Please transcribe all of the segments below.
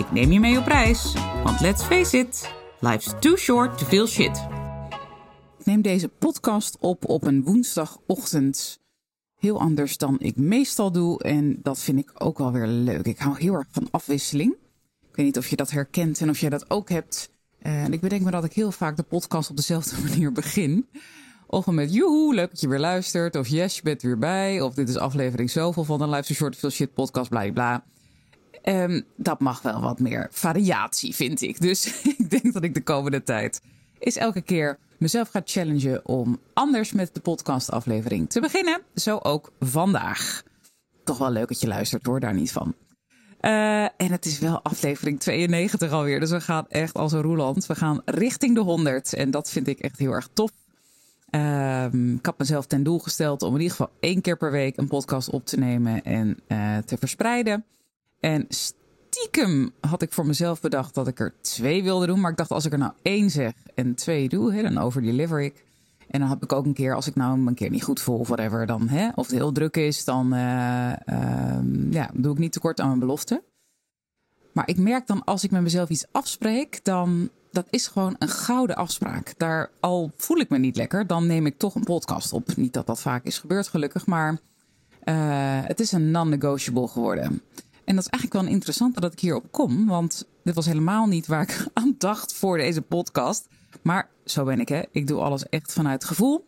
Ik neem je mee op reis, want let's face it, life's too short to feel shit. Ik neem deze podcast op op een woensdagochtend. Heel anders dan ik meestal doe en dat vind ik ook wel weer leuk. Ik hou heel erg van afwisseling. Ik weet niet of je dat herkent en of jij dat ook hebt. En ik bedenk me dat ik heel vaak de podcast op dezelfde manier begin. Of met joehoe, leuk dat je weer luistert. Of yes, je bent weer bij. Of dit is aflevering zoveel van de Live Short Veel Shit podcast, bla bla. Um, dat mag wel wat meer variatie, vind ik. Dus ik denk dat ik de komende tijd is elke keer mezelf ga challengen om anders met de podcastaflevering te beginnen. Zo ook vandaag. Toch wel leuk dat je luistert hoor, daar niet van. Uh, en het is wel aflevering 92 alweer. Dus we gaan echt als een roeland. We gaan richting de 100. En dat vind ik echt heel erg tof. Um, ik had mezelf ten doel gesteld om in ieder geval één keer per week een podcast op te nemen en uh, te verspreiden. En stiekem had ik voor mezelf bedacht dat ik er twee wilde doen. Maar ik dacht, als ik er nou één zeg en twee doe, hè, dan overdeliver ik. En dan heb ik ook een keer, als ik nou een keer niet goed voel of whatever, dan, hè, of het heel druk is, dan uh, uh, ja, doe ik niet tekort aan mijn belofte. Maar ik merk dan als ik met mezelf iets afspreek, dan dat is gewoon een gouden afspraak. Daar al voel ik me niet lekker, dan neem ik toch een podcast op. Niet dat dat vaak is gebeurd, gelukkig, maar uh, het is een non-negotiable geworden. En dat is eigenlijk wel een interessante dat ik hierop kom, want dit was helemaal niet waar ik aan dacht voor deze podcast. Maar zo ben ik, hè. Ik doe alles echt vanuit gevoel.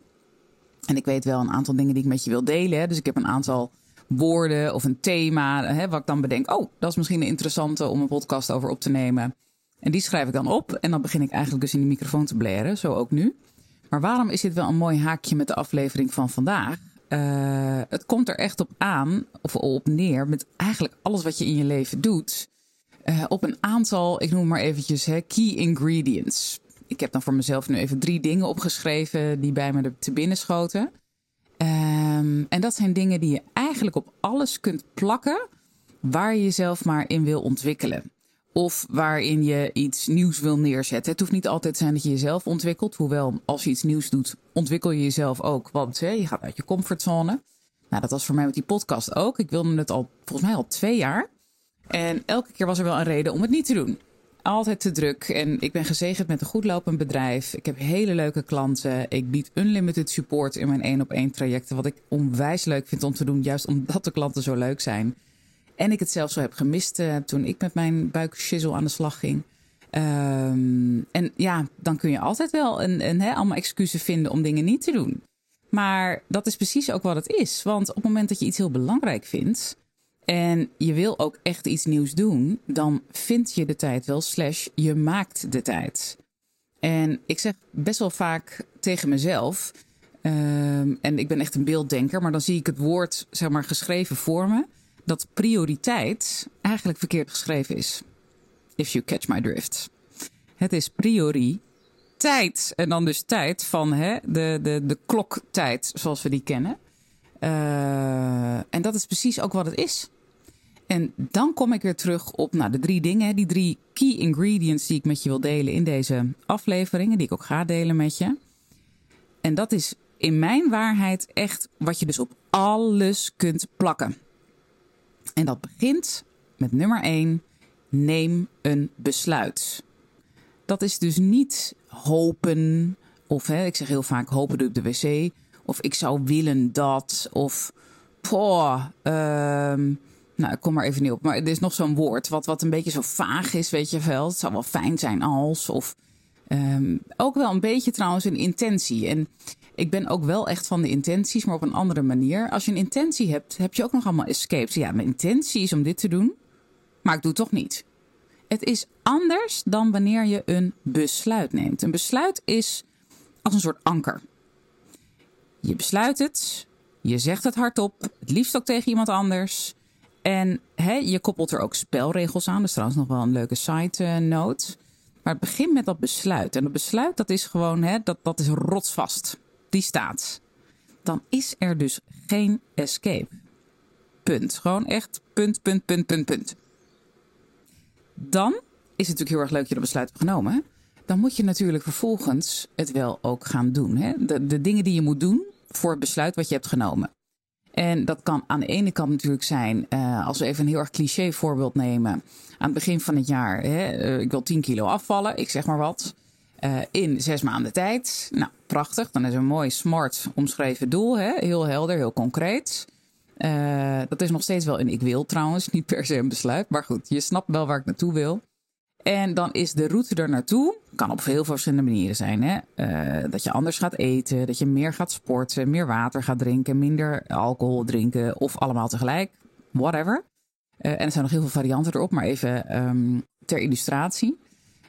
En ik weet wel een aantal dingen die ik met je wil delen. Hè. Dus ik heb een aantal woorden of een thema, hè, wat ik dan bedenk. Oh, dat is misschien een interessante om een podcast over op te nemen. En die schrijf ik dan op. En dan begin ik eigenlijk dus in de microfoon te blaren. Zo ook nu. Maar waarom is dit wel een mooi haakje met de aflevering van vandaag? Uh, het komt er echt op aan, of op neer, met eigenlijk alles wat je in je leven doet. Uh, op een aantal, ik noem maar eventjes, hè, key ingredients. Ik heb dan voor mezelf nu even drie dingen opgeschreven die bij me te binnen schoten. Um, en dat zijn dingen die je eigenlijk op alles kunt plakken waar je jezelf maar in wil ontwikkelen. Of waarin je iets nieuws wil neerzetten. Het hoeft niet altijd te zijn dat je jezelf ontwikkelt. Hoewel, als je iets nieuws doet, ontwikkel je jezelf ook. Want hè, je gaat uit je comfortzone. Nou, dat was voor mij met die podcast ook. Ik wilde het al, volgens mij al twee jaar. En elke keer was er wel een reden om het niet te doen. Altijd te druk. En ik ben gezegend met een goed lopend bedrijf. Ik heb hele leuke klanten. Ik bied unlimited support in mijn één op één trajecten. Wat ik onwijs leuk vind om te doen. Juist omdat de klanten zo leuk zijn. En ik het zelf zo heb gemist uh, toen ik met mijn buikschizzel aan de slag ging. Um, en ja, dan kun je altijd wel een, een, allemaal excuses vinden om dingen niet te doen. Maar dat is precies ook wat het is. Want op het moment dat je iets heel belangrijk vindt en je wil ook echt iets nieuws doen, dan vind je de tijd wel, slash je maakt de tijd. En ik zeg best wel vaak tegen mezelf, um, en ik ben echt een beelddenker, maar dan zie ik het woord zeg maar geschreven voor me dat prioriteit eigenlijk verkeerd geschreven is. If you catch my drift. Het is prioriteit. En dan dus tijd van hè, de, de, de kloktijd zoals we die kennen. Uh, en dat is precies ook wat het is. En dan kom ik weer terug op nou, de drie dingen, die drie key ingredients die ik met je wil delen in deze afleveringen, die ik ook ga delen met je. En dat is in mijn waarheid echt wat je dus op alles kunt plakken. En dat begint met nummer 1. Neem een besluit. Dat is dus niet hopen, of hè, ik zeg heel vaak hopen doe op de wc, of ik zou willen dat, of poh, um, nou, ik kom maar even niet op. Maar er is nog zo'n woord wat, wat een beetje zo vaag is, weet je wel. Het zou wel fijn zijn als, of um, ook wel een beetje trouwens een intentie. En ik ben ook wel echt van de intenties, maar op een andere manier. Als je een intentie hebt, heb je ook nog allemaal escapes. Ja, mijn intentie is om dit te doen, maar ik doe het toch niet. Het is anders dan wanneer je een besluit neemt. Een besluit is als een soort anker. Je besluit het, je zegt het hardop, het liefst ook tegen iemand anders. En hè, je koppelt er ook spelregels aan. Dat is trouwens nog wel een leuke side note. Maar het begint met dat besluit. En dat besluit, dat is gewoon, hè, dat, dat is rotsvast. Die staat. Dan is er dus geen escape. Punt. Gewoon echt punt, punt, punt, punt, punt. Dan is het natuurlijk heel erg leuk dat je dat besluit hebt genomen. Dan moet je natuurlijk vervolgens het wel ook gaan doen. Hè? De, de dingen die je moet doen voor het besluit wat je hebt genomen. En dat kan aan de ene kant natuurlijk zijn, uh, als we even een heel erg cliché voorbeeld nemen. Aan het begin van het jaar, hè, uh, ik wil 10 kilo afvallen, ik zeg maar wat. Uh, in zes maanden tijd. Nou, prachtig. Dan is een mooi smart omschreven doel. Hè? Heel helder, heel concreet. dat is nog steeds wel een ik wil trouwens, niet per se een besluit. Maar goed, je snapt wel waar ik naartoe wil. En dan is de route er naartoe, kan op veel verschillende manieren zijn. Hè? Uh, dat je anders gaat eten, dat je meer gaat sporten, meer water gaat drinken, minder alcohol drinken of allemaal tegelijk. Whatever. Uh, en er zijn nog heel veel varianten erop, maar even um, ter illustratie.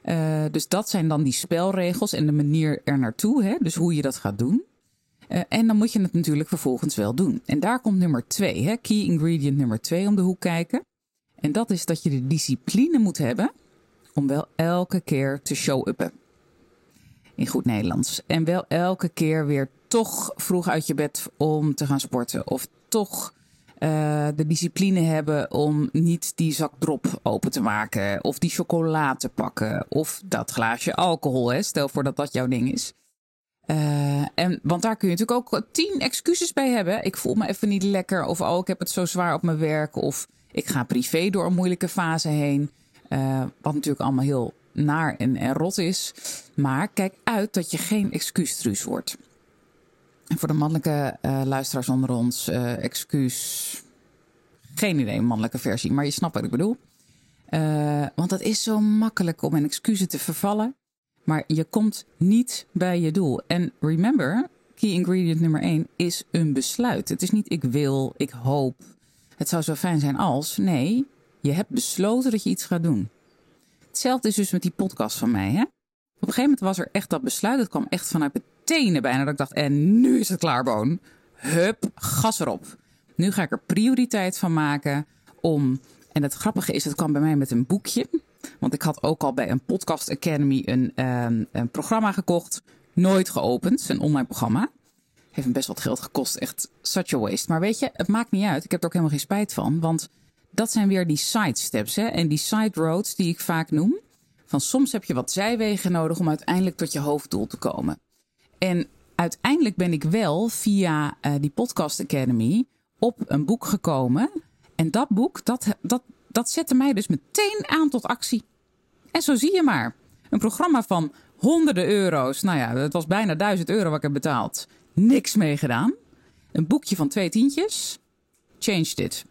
Uh, dus dat zijn dan die spelregels en de manier er naartoe. Hè? Dus hoe je dat gaat doen. en dan moet je het natuurlijk vervolgens wel doen. En daar komt nummer twee, hè? key ingredient nummer twee om de hoek kijken. En dat is dat je de discipline moet hebben om wel elke keer te show-uppen. In goed Nederlands. En wel elke keer weer toch vroeg uit je bed om te gaan sporten. Of toch uh, de discipline hebben om niet die zak drop open te maken. Of die chocola te pakken. Of dat glaasje alcohol. Hè? Stel voor dat dat jouw ding is. Uh, en, want daar kun je natuurlijk ook tien excuses bij hebben. Ik voel me even niet lekker. Of oh, ik heb het zo zwaar op mijn werk. Of ik ga privé door een moeilijke fase heen. Uh, wat natuurlijk allemaal heel naar en, en rot is. Maar kijk uit dat je geen excuustruus wordt. En voor de mannelijke uh, luisteraars onder ons, uh, excuus. Geen idee, een mannelijke versie, maar je snapt wat ik bedoel. want het is zo makkelijk om in excuses te vervallen. Maar je komt niet bij je doel. En remember, key ingredient nummer 1 is een besluit. Het is niet ik wil, ik hoop. Het zou zo fijn zijn als. Nee, je hebt besloten dat je iets gaat doen. Hetzelfde is dus met die podcast van mij. Hè? Op een gegeven moment was er echt dat besluit. Het kwam echt vanuit mijn tenen bijna. Dat ik dacht, en nu is het klaar, Boon. Hup, gas erop. Nu ga ik er prioriteit van maken om... En het grappige is, het kwam bij mij met een boekje. Want ik had ook al bij een Podcast Academy een, um, een programma gekocht. Nooit geopend, een online programma. Heeft me best wat geld gekost. Echt such a waste. Maar weet je, het maakt niet uit. Ik heb er ook helemaal geen spijt van. Want dat zijn weer die sidesteps hè? en die side roads die ik vaak noem. Van soms heb je wat zijwegen nodig om uiteindelijk tot je hoofddoel te komen. En uiteindelijk ben ik wel via uh, die Podcast Academy op een boek gekomen. En dat boek, dat, dat, dat zette mij dus meteen aan tot actie. En zo zie je maar. Een programma van honderden euro's. Nou ja, het was bijna duizend euro wat ik heb betaald. Niks mee gedaan. Een boekje van twee tientjes. Changed it.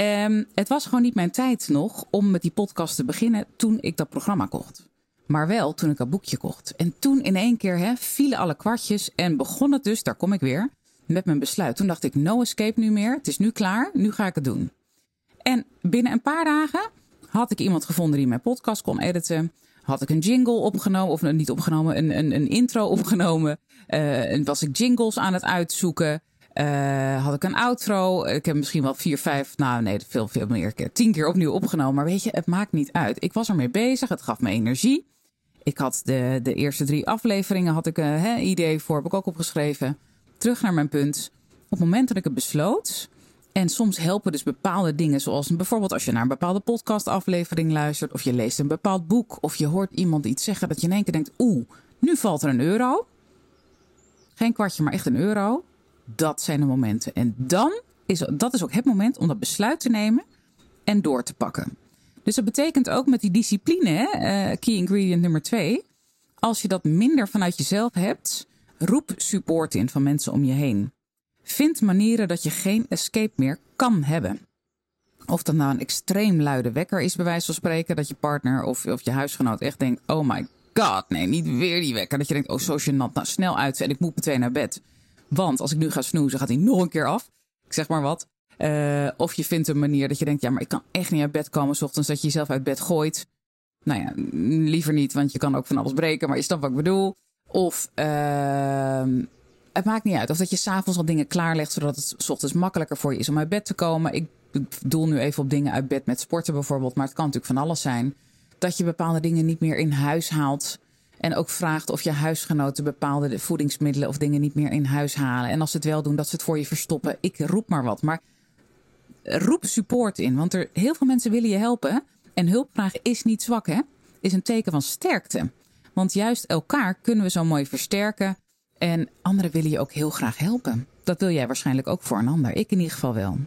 Um, het was gewoon niet mijn tijd nog om met die podcast te beginnen toen ik dat programma kocht. Maar wel toen ik dat boekje kocht. En toen in één keer hè, vielen alle kwartjes en begon het dus, daar kom ik weer, met mijn besluit. Toen dacht ik, no escape nu meer. Het is nu klaar, nu ga ik het doen. En binnen een paar dagen had ik iemand gevonden die mijn podcast kon editen. Had ik een jingle opgenomen, of niet opgenomen, een, een, een intro opgenomen. Uh, was ik jingles aan het uitzoeken. Uh, had ik een outro. Ik heb misschien wel vier, vijf, nou nee, veel, veel meer keer. Tien keer opnieuw opgenomen. Maar weet je, het maakt niet uit. Ik was ermee bezig. Het gaf me energie. Ik had de, de eerste drie afleveringen, had ik een hè, idee voor, heb ik ook opgeschreven. Terug naar mijn punt. Op het moment dat ik het besloot. En soms helpen dus bepaalde dingen, zoals bijvoorbeeld als je naar een bepaalde podcastaflevering luistert. Of je leest een bepaald boek. Of je hoort iemand iets zeggen dat je in één keer denkt, oeh, nu valt er een euro. Geen kwartje, maar echt een euro dat zijn de momenten. En dan is dat is ook het moment om dat besluit te nemen en door te pakken. Dus dat betekent ook met die discipline, uh, key ingredient nummer twee. Als je dat minder vanuit jezelf hebt, roep support in van mensen om je heen. Vind manieren dat je geen escape meer kan hebben. Of dat nou een extreem luide wekker is, bij wijze van spreken, dat je partner of, of je huisgenoot echt denkt: oh my god, nee, niet weer die wekker. Dat je denkt: oh, zo gênant, nou snel uit en ik moet meteen naar bed. Want als ik nu ga snoezen, gaat hij nog een keer af. Ik zeg maar wat. Uh, of je vindt een manier dat je denkt, ja, maar ik kan echt niet uit bed komen s ochtends dat je jezelf uit bed gooit. Nou ja, liever niet, want je kan ook van alles breken, maar je snapt wat ik bedoel. Of uh, het maakt niet uit. Of dat je s'avonds al dingen klaarlegt, zodat het s ochtends makkelijker voor je is om uit bed te komen. Ik doel nu even op dingen uit bed met sporten bijvoorbeeld, maar het kan natuurlijk van alles zijn. dat je bepaalde dingen niet meer in huis haalt. En ook vraagt of je huisgenoten bepaalde voedingsmiddelen of dingen niet meer in huis halen. En als ze het wel doen, dat ze het voor je verstoppen. Ik roep maar wat. Maar roep support in. Want er heel veel mensen willen je helpen. En hulpvraag is niet zwak, hè? Is een teken van sterkte. Want juist elkaar kunnen we zo mooi versterken. En anderen willen je ook heel graag helpen. Dat wil jij waarschijnlijk ook voor een ander. Ik in ieder geval wel.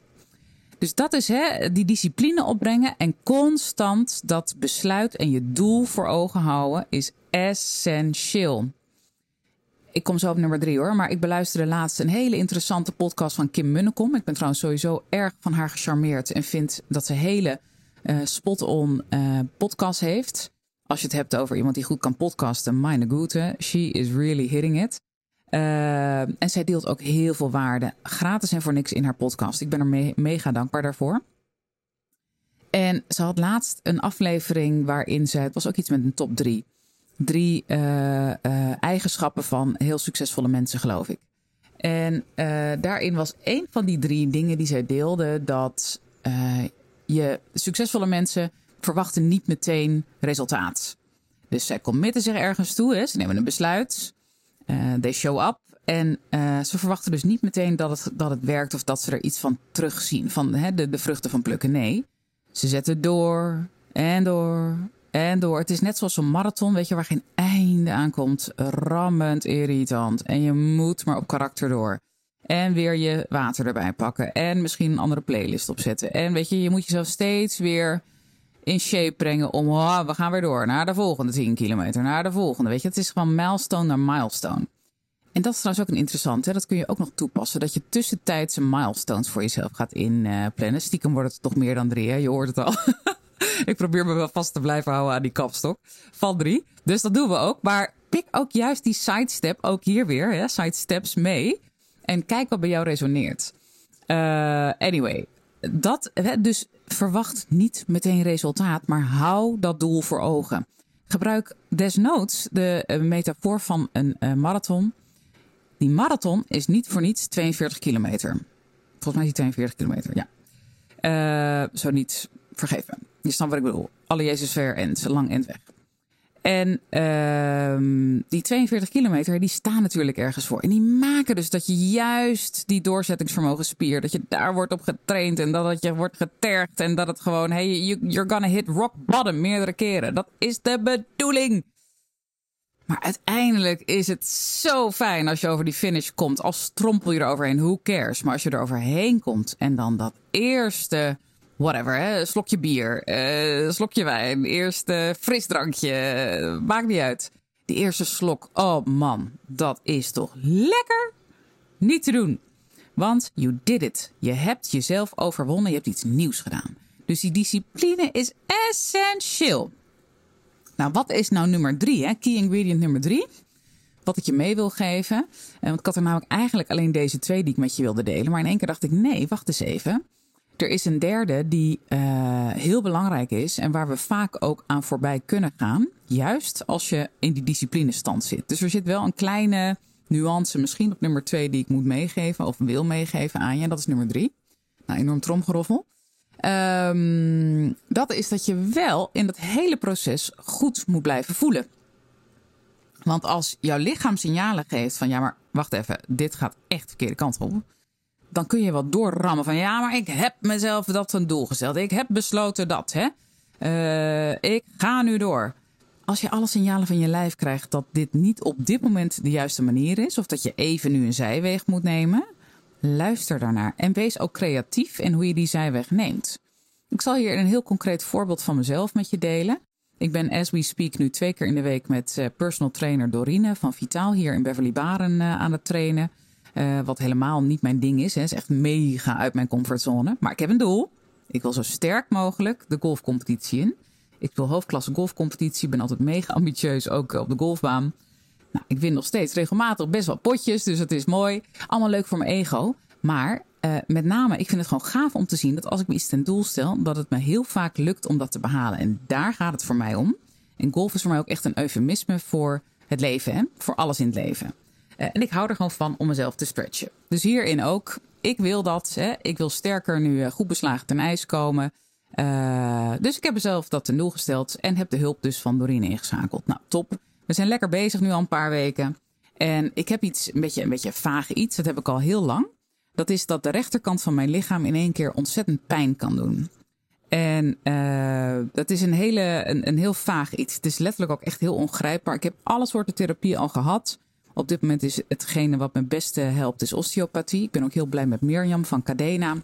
Dus dat is hè, die discipline opbrengen en constant dat besluit en je doel voor ogen houden is essentieel. Ik kom zo op nummer drie hoor, maar ik beluisterde laatst een hele interessante podcast van Kim Munnekom. Ik ben trouwens sowieso erg van haar gecharmeerd en vind dat ze hele uh, spot-on uh, podcast heeft. Als je het hebt over iemand die goed kan podcasten, meine Gute, she is really hitting it. Uh, en zij deelt ook heel veel waarde, gratis en voor niks in haar podcast. Ik ben er me mega dankbaar daarvoor. En ze had laatst een aflevering waarin ze, het was ook iets met een top drie, drie uh, uh, eigenschappen van heel succesvolle mensen, geloof ik. En daarin was een van die drie dingen die zij deelde dat je succesvolle mensen verwachten niet meteen resultaat. Dus zij committen zich ergens toe, ze nemen een besluit. Uh, they show up. En uh, ze verwachten dus niet meteen dat het, dat het werkt of dat ze er iets van terugzien. Van hè, de, de vruchten van plukken. Nee, ze zetten door en door en door. Het is net zoals een marathon, weet je, waar geen einde aan komt. Rammend irritant. En je moet maar op karakter door. En weer je water erbij pakken. En misschien een andere playlist opzetten. En weet je, je moet jezelf steeds weer in shape brengen om, oh, we gaan weer door naar de volgende 10 kilometer, naar de volgende. Weet je, het is gewoon milestone naar milestone. En dat is trouwens ook een interessante. Dat kun je ook nog toepassen. Dat je tussentijdse milestones voor jezelf gaat inplannen. Stiekem wordt het toch meer dan drie. Hè? Je hoort het al. ik probeer me wel vast te blijven houden aan die kapstok. Van drie. Dus dat doen we ook. Maar pik ook juist die sidestep, ook hier weer, hè, sidesteps mee. En kijk wat bij jou resoneert. Uh, anyway, dat, dus verwacht niet meteen resultaat, maar hou dat doel voor ogen. Gebruik desnoods de uh, metafoor van een uh, marathon. Die marathon is niet voor niets 42 kilometer. Volgens mij is die 42 kilometer, ja. Uh, zo niet vergeven. Je snapt wat ik bedoel. Alle Jezus ver en lang en weg. En uh, die 42 kilometer, die staan natuurlijk ergens voor. En die maken dus dat je juist die doorzettingsvermogen spier, dat je daar wordt op getraind en dat het je wordt getergd en dat het gewoon, hey, you, you're gonna hit rock bottom meerdere keren. Dat is de bedoeling. Maar uiteindelijk is het zo fijn als je over die finish komt. Als strompel je er overheen, who cares? Maar als je er overheen komt en dan dat eerste whatever, hè? slokje bier, uh, slokje wijn, eerste frisdrankje, maakt niet uit. Die eerste slok, oh man, dat is toch lekker? Niet te doen. Want you did it. Je hebt jezelf overwonnen, je hebt iets nieuws gedaan. Dus die discipline is essentieel. Nou, wat is nou nummer drie, hè? key ingredient nummer drie? Wat ik je mee wil geven. Eh, want ik had er namelijk eigenlijk alleen deze twee die ik met je wilde delen. Maar in één keer dacht ik, nee, wacht eens even. Er is een derde die uh, heel belangrijk is en waar we vaak ook aan voorbij kunnen gaan. Juist als je in die disciplinestand zit. Dus er zit wel een kleine nuance misschien op nummer twee die ik moet meegeven of wil meegeven aan je. En dat is nummer drie. Nou, enorm tromgeroffel. Um, dat is dat je wel in dat hele proces goed moet blijven voelen. Want als jouw lichaam signalen geeft van ja, maar wacht even, dit gaat echt de verkeerde kant op dan kun je wat doorrammen van ja, maar ik heb mezelf dat een doel gesteld. Ik heb besloten dat. Hè? Uh, ik ga nu door. Als je alle signalen van je lijf krijgt dat dit niet op dit moment de juiste manier is, of dat je even nu een zijweg moet nemen, luister daarnaar en wees ook creatief in hoe je die zijweg neemt. Ik zal hier een heel concreet voorbeeld van mezelf met je delen. Ik ben as we speak nu twee keer in de week met eh, personal trainer Dorine van Vitaal hier in Beverly Baren uh, aan het trainen. Uh, wat helemaal niet mijn ding is. Het is echt mega uit mijn comfortzone. Maar ik heb een doel. Ik wil zo sterk mogelijk de golfcompetitie in. Ik wil hoofdklasse golfcompetitie. ben altijd mega ambitieus, ook op de golfbaan. Nou, ik win nog steeds regelmatig best wel potjes, dus het is mooi. Allemaal leuk voor mijn ego. Maar uh, met name, ik vind het gewoon gaaf om te zien dat als ik me iets ten doel stel, dat het me heel vaak lukt om dat te behalen. En daar gaat het voor mij om. En golf is voor mij ook echt een eufemisme voor het leven, hè? voor alles in het leven. Eh, en ik hou er gewoon van om mezelf te stretchen. Dus hierin ook. Ik wil dat. Hè. Ik wil sterker nu eh, goed beslagen ten ijs komen. Uh, dus ik heb mezelf dat ten nul gesteld en heb de hulp dus van Dorine ingeschakeld. Nou, top. We zijn lekker bezig nu al een paar weken. En ik heb iets, een beetje, een beetje vaag iets, dat heb ik al heel lang. Dat is dat de rechterkant van mijn lichaam in één keer ontzettend pijn kan doen. En dat is een, hele, een, een heel vaag iets. Het is letterlijk ook echt heel ongrijpbaar. Ik heb alle soorten therapie al gehad. Op dit moment is hetgene wat me beste helpt, is osteopathie. Ik ben ook heel blij met Mirjam van Cadena.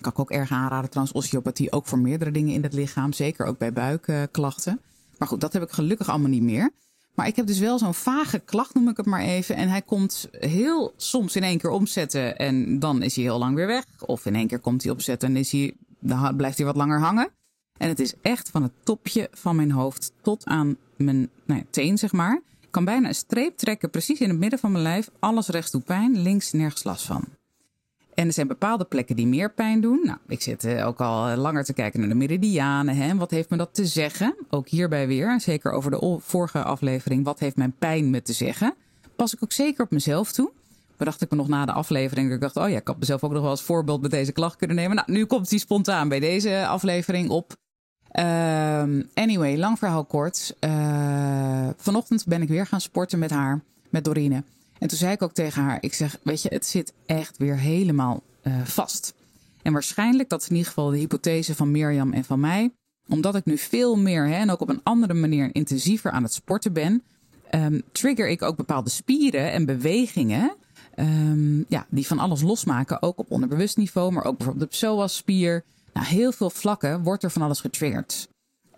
Kan ik ook erg aanraden trouwens, osteopathie ook voor meerdere dingen in het lichaam. Zeker ook bij buikklachten. Maar goed, dat heb ik gelukkig allemaal niet meer. Maar ik heb dus wel zo'n vage klacht, noem ik het maar even. En hij komt heel soms in één keer omzetten en dan is hij heel lang weer weg. Of in één keer komt hij opzetten en is hij, dan blijft hij wat langer hangen. En het is echt van het topje van mijn hoofd tot aan mijn nou ja, teen, zeg maar. Kan bijna een streep trekken, precies in het midden van mijn lijf. Alles rechts doet pijn, links nergens last van. En er zijn bepaalde plekken die meer pijn doen. Nou, ik zit eh, ook al langer te kijken naar de meridianen. Hè? Wat heeft me dat te zeggen? Ook hierbij weer, zeker over de vorige aflevering. Wat heeft mijn pijn me te zeggen? Pas ik ook zeker op mezelf toe. Bedacht ik me nog na de aflevering. Ik dacht, oh ja, ik had mezelf ook nog wel als voorbeeld met deze klacht kunnen nemen. Nou, nu komt hij spontaan bij deze aflevering op. Uh, anyway, lang verhaal kort. Uh, vanochtend ben ik weer gaan sporten met haar, met Dorine. En toen zei ik ook tegen haar: Ik zeg, weet je, het zit echt weer helemaal uh, vast. En waarschijnlijk, dat is in ieder geval de hypothese van Mirjam en van mij, omdat ik nu veel meer hè, en ook op een andere manier intensiever aan het sporten ben, um, trigger ik ook bepaalde spieren en bewegingen. Um, ja, die van alles losmaken, ook op onderbewust niveau, maar ook bijvoorbeeld de psoas-spier. Nou, heel veel vlakken wordt er van alles getriggerd.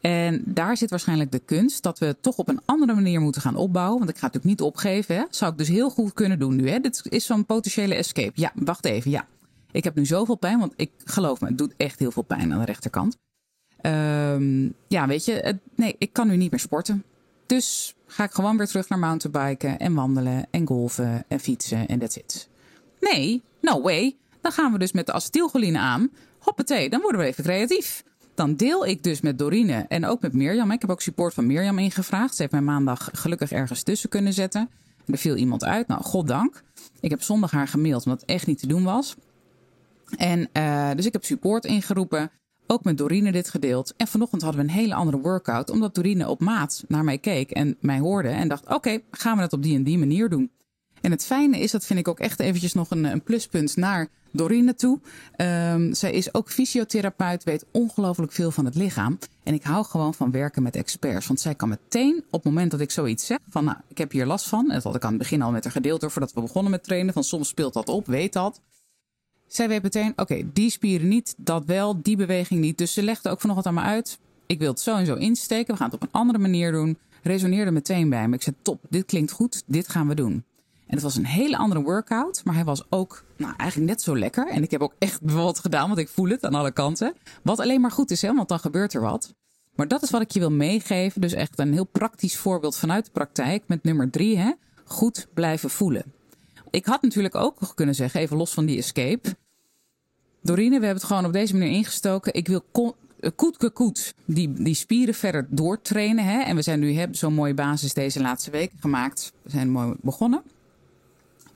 En daar zit waarschijnlijk de kunst dat we het toch op een andere manier moeten gaan opbouwen. Want ik ga het natuurlijk niet opgeven. Hè. Zou ik dus heel goed kunnen doen nu. Hè. Dit is zo'n potentiële escape. Ja, wacht even. Ja. Ik heb nu zoveel pijn, want ik geloof me, het doet echt heel veel pijn aan de rechterkant. Um, ja, weet je, het, nee, ik kan nu niet meer sporten. Dus ga ik gewoon weer terug naar mountainbiken en wandelen en golven en fietsen en that's it. Nee, no way. Dan gaan we dus met de acetylcholine aan. Hoppatee, dan worden we even creatief. Dan deel ik dus met Dorine en ook met Mirjam. Ik heb ook support van Mirjam ingevraagd. Ze heeft mij maandag gelukkig ergens tussen kunnen zetten. Er viel iemand uit. Nou, goddank. Ik heb zondag haar gemaild omdat het echt niet te doen was. En uh, dus ik heb support ingeroepen. Ook met Dorine dit gedeeld. En vanochtend hadden we een hele andere workout. Omdat Dorine op maat naar mij keek en mij hoorde. En dacht, oké, gaan we het op die en die manier doen. En het fijne is, dat vind ik ook echt eventjes nog een, een pluspunt naar Dorine toe. Um, zij is ook fysiotherapeut, weet ongelooflijk veel van het lichaam. En ik hou gewoon van werken met experts. Want zij kan meteen, op het moment dat ik zoiets zeg, van nou, ik heb hier last van. En dat had ik aan het begin al met haar gedeeld door voordat we begonnen met trainen. Van soms speelt dat op, weet dat. Zij weet meteen, oké, die spieren niet, dat wel, die beweging niet. Dus ze legde ook vanochtend aan me uit. Ik wil het zo en zo insteken. We gaan het op een andere manier doen. Resoneerde meteen bij me. Ik zei, top, dit klinkt goed, dit gaan we doen. En het was een hele andere workout, maar hij was ook nou, eigenlijk net zo lekker. En ik heb ook echt wat gedaan, want ik voel het aan alle kanten. Wat alleen maar goed is, hè, want dan gebeurt er wat. Maar dat is wat ik je wil meegeven. Dus echt een heel praktisch voorbeeld vanuit de praktijk met nummer drie. Hè, goed blijven voelen. Ik had natuurlijk ook kunnen zeggen, even los van die escape. Dorine, we hebben het gewoon op deze manier ingestoken. Ik wil koet koet die, die spieren verder doortrainen. Hè? En we zijn nu zo'n mooie basis deze laatste weken gemaakt. We zijn mooi begonnen.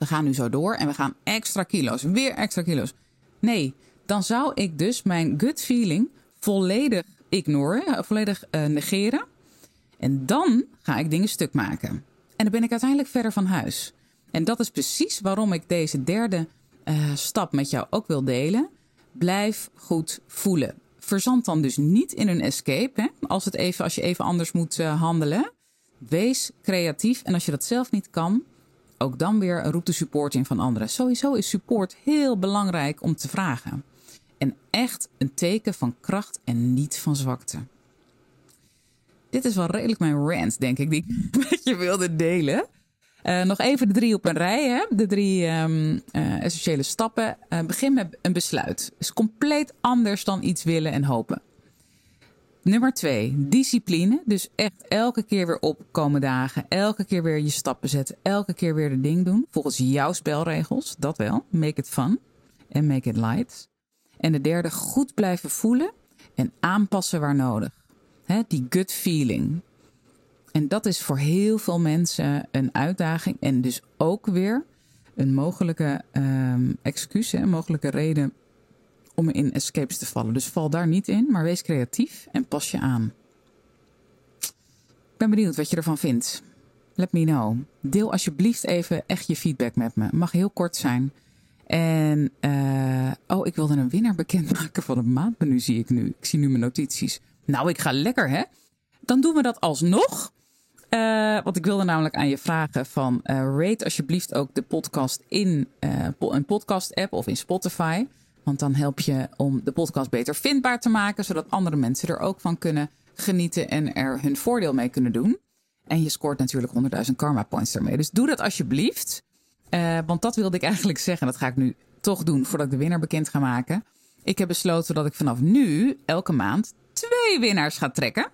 We gaan nu zo door en we gaan extra kilo's, weer extra kilo's. Nee, dan zou ik dus mijn gut feeling volledig ignoren, volledig uh, negeren. En dan ga ik dingen stuk maken. En dan ben ik uiteindelijk verder van huis. En dat is precies waarom ik deze derde uh, stap met jou ook wil delen. Blijf goed voelen. Verzand dan dus niet in een escape. Hè? Als, het even, als je even anders moet handelen. Wees creatief. En als je dat zelf niet kan, ook dan weer roept de support in van anderen. Sowieso is support heel belangrijk om te vragen. En echt een teken van kracht en niet van zwakte. Dit is wel redelijk mijn rant, denk ik, die ik met je wilde delen. Uh, nog even de drie op een rij, hè? de drie um, uh, essentiële stappen. Uh, begin met een besluit. Is compleet anders dan iets willen en hopen. Nummer twee, discipline. Dus echt elke keer weer opkomen dagen. Elke keer weer je stappen zetten. Elke keer weer de ding doen. Volgens jouw spelregels. Dat wel. Make it fun. En make it light. En de derde, goed blijven voelen. En aanpassen waar nodig. Die gut feeling. En dat is voor heel veel mensen een uitdaging. En dus ook weer een mogelijke um, excuus. Een mogelijke reden om in escapes te vallen. Dus val daar niet in, maar wees creatief en pas je aan. Ik ben benieuwd wat je ervan vindt. Let me know. Deel alsjeblieft even echt je feedback met me. Mag heel kort zijn. En, uh, oh, ik wilde een winnaar bekendmaken van het maandmenu, zie ik nu. Ik zie nu mijn notities. Nou, ik ga lekker, hè? Dan doen we dat alsnog. Uh, want ik wilde namelijk aan je vragen van uh, rate alsjeblieft ook de podcast in een podcast app of in Spotify. Want dan help je om de podcast beter vindbaar te maken, zodat andere mensen er ook van kunnen genieten en er hun voordeel mee kunnen doen. En je scoort natuurlijk 100.000 karma points daarmee. Dus doe dat alsjeblieft. want dat wilde ik eigenlijk zeggen. Dat ga ik nu toch doen voordat ik de winnaar bekend ga maken. Ik heb besloten dat ik vanaf nu elke maand twee winnaars ga trekken.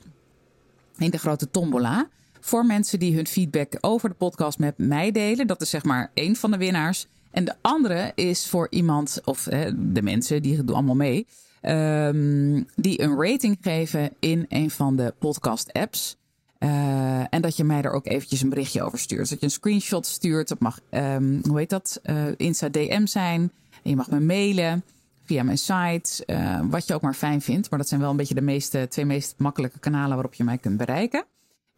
In de grote tombola voor mensen die hun feedback over de podcast met mij delen. Dat is zeg maar één van de winnaars. En de andere is voor iemand, of hè, de mensen, die doen allemaal mee, um, die een rating geven in een van de podcast-apps. Uh, en dat je mij er ook eventjes een berichtje over stuurt. Dat je een screenshot stuurt. Dat mag, um, hoe heet dat, uh, Insta DM zijn. En je mag me mailen via mijn site. Uh, wat je ook maar fijn vindt. Maar dat zijn wel een beetje de meeste, twee meest makkelijke kanalen waarop je mij kunt bereiken.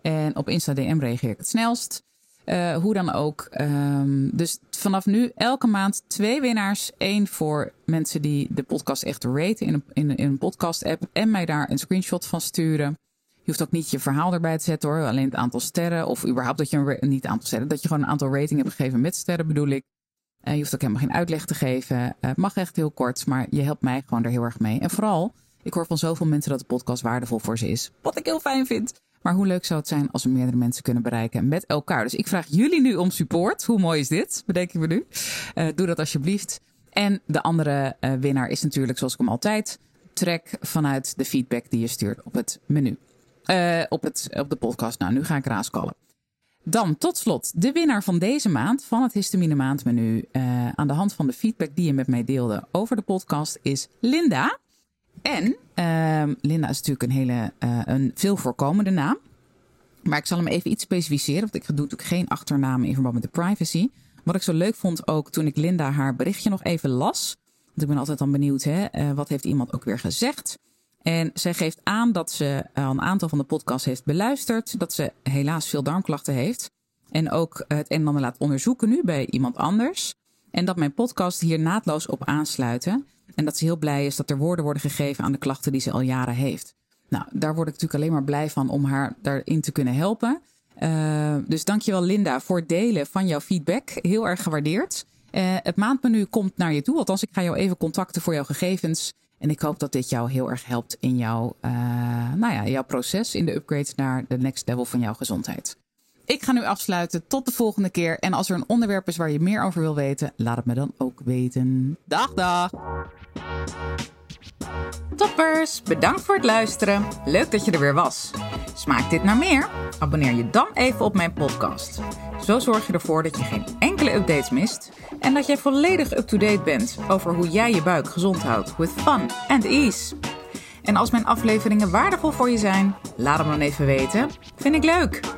En op Insta DM reageer ik het snelst. Uh, hoe dan ook. Um, dus vanaf nu elke maand twee winnaars. Eén voor mensen die de podcast echt raten in een, in, een podcast app. En mij daar een screenshot van sturen. Je hoeft ook niet je verhaal erbij te zetten hoor. Alleen het aantal sterren. Of überhaupt dat je een niet aantal sterren. Dat je gewoon een aantal rating hebt gegeven met sterren bedoel ik. Uh, je hoeft ook helemaal geen uitleg te geven. Het mag echt heel kort. Maar je helpt mij gewoon er heel erg mee. En vooral, ik hoor van zoveel mensen dat de podcast waardevol voor ze is. Wat ik heel fijn vind. Maar hoe leuk zou het zijn als we meerdere mensen kunnen bereiken met elkaar? Dus ik vraag jullie nu om support. Hoe mooi is dit? Bedenken we nu. Uh, doe dat alsjeblieft. En de andere uh, winnaar is natuurlijk, zoals ik hem altijd trek, vanuit de feedback die je stuurt op het menu. Uh, op, het, op de podcast. Nou, nu ga ik raaskallen. Dan tot slot de winnaar van deze maand van het Histamine Maandmenu. aan de hand van de feedback die je met mij deelde over de podcast is Linda. En uh, Linda is natuurlijk een hele uh, een veel voorkomende naam. Maar ik zal hem even iets specificeren, want ik doe natuurlijk geen achternaam in verband met de privacy. Wat ik zo leuk vond ook toen ik Linda haar berichtje nog even las. Want ik ben altijd dan benieuwd, hè, uh, wat heeft iemand ook weer gezegd? En zij geeft aan dat ze al een aantal van de podcasts heeft beluisterd. Dat ze helaas veel darmklachten heeft. En ook het een en ander laat onderzoeken nu bij iemand anders. En dat mijn podcast hier naadloos op aansluiten. En dat ze heel blij is dat er woorden worden gegeven aan de klachten die ze al jaren heeft. Nou, daar word ik natuurlijk alleen maar blij van om haar daarin te kunnen helpen. Uh, dus dankjewel Linda voor het delen van jouw feedback. Heel erg gewaardeerd. Uh, het maandmenu komt naar je toe. Althans, ik ga jou even contacten voor jouw gegevens. En ik hoop dat dit jou heel erg helpt in jouw, uh, nou ja, jouw proces in de upgrade naar de next level van jouw gezondheid. Ik ga nu afsluiten. Tot de volgende keer. En als er een onderwerp is waar je meer over wil weten, laat het me dan ook weten. Dag, dag! Toppers, bedankt voor het luisteren. Leuk dat je er weer was. Smaakt dit naar meer? Abonneer je dan even op mijn podcast. Zo zorg je ervoor dat je geen enkele updates mist en dat jij volledig up-to-date bent over hoe jij je buik gezond houdt with fun and ease. En als mijn afleveringen waardevol voor je zijn, laat hem dan even weten. Vind ik leuk.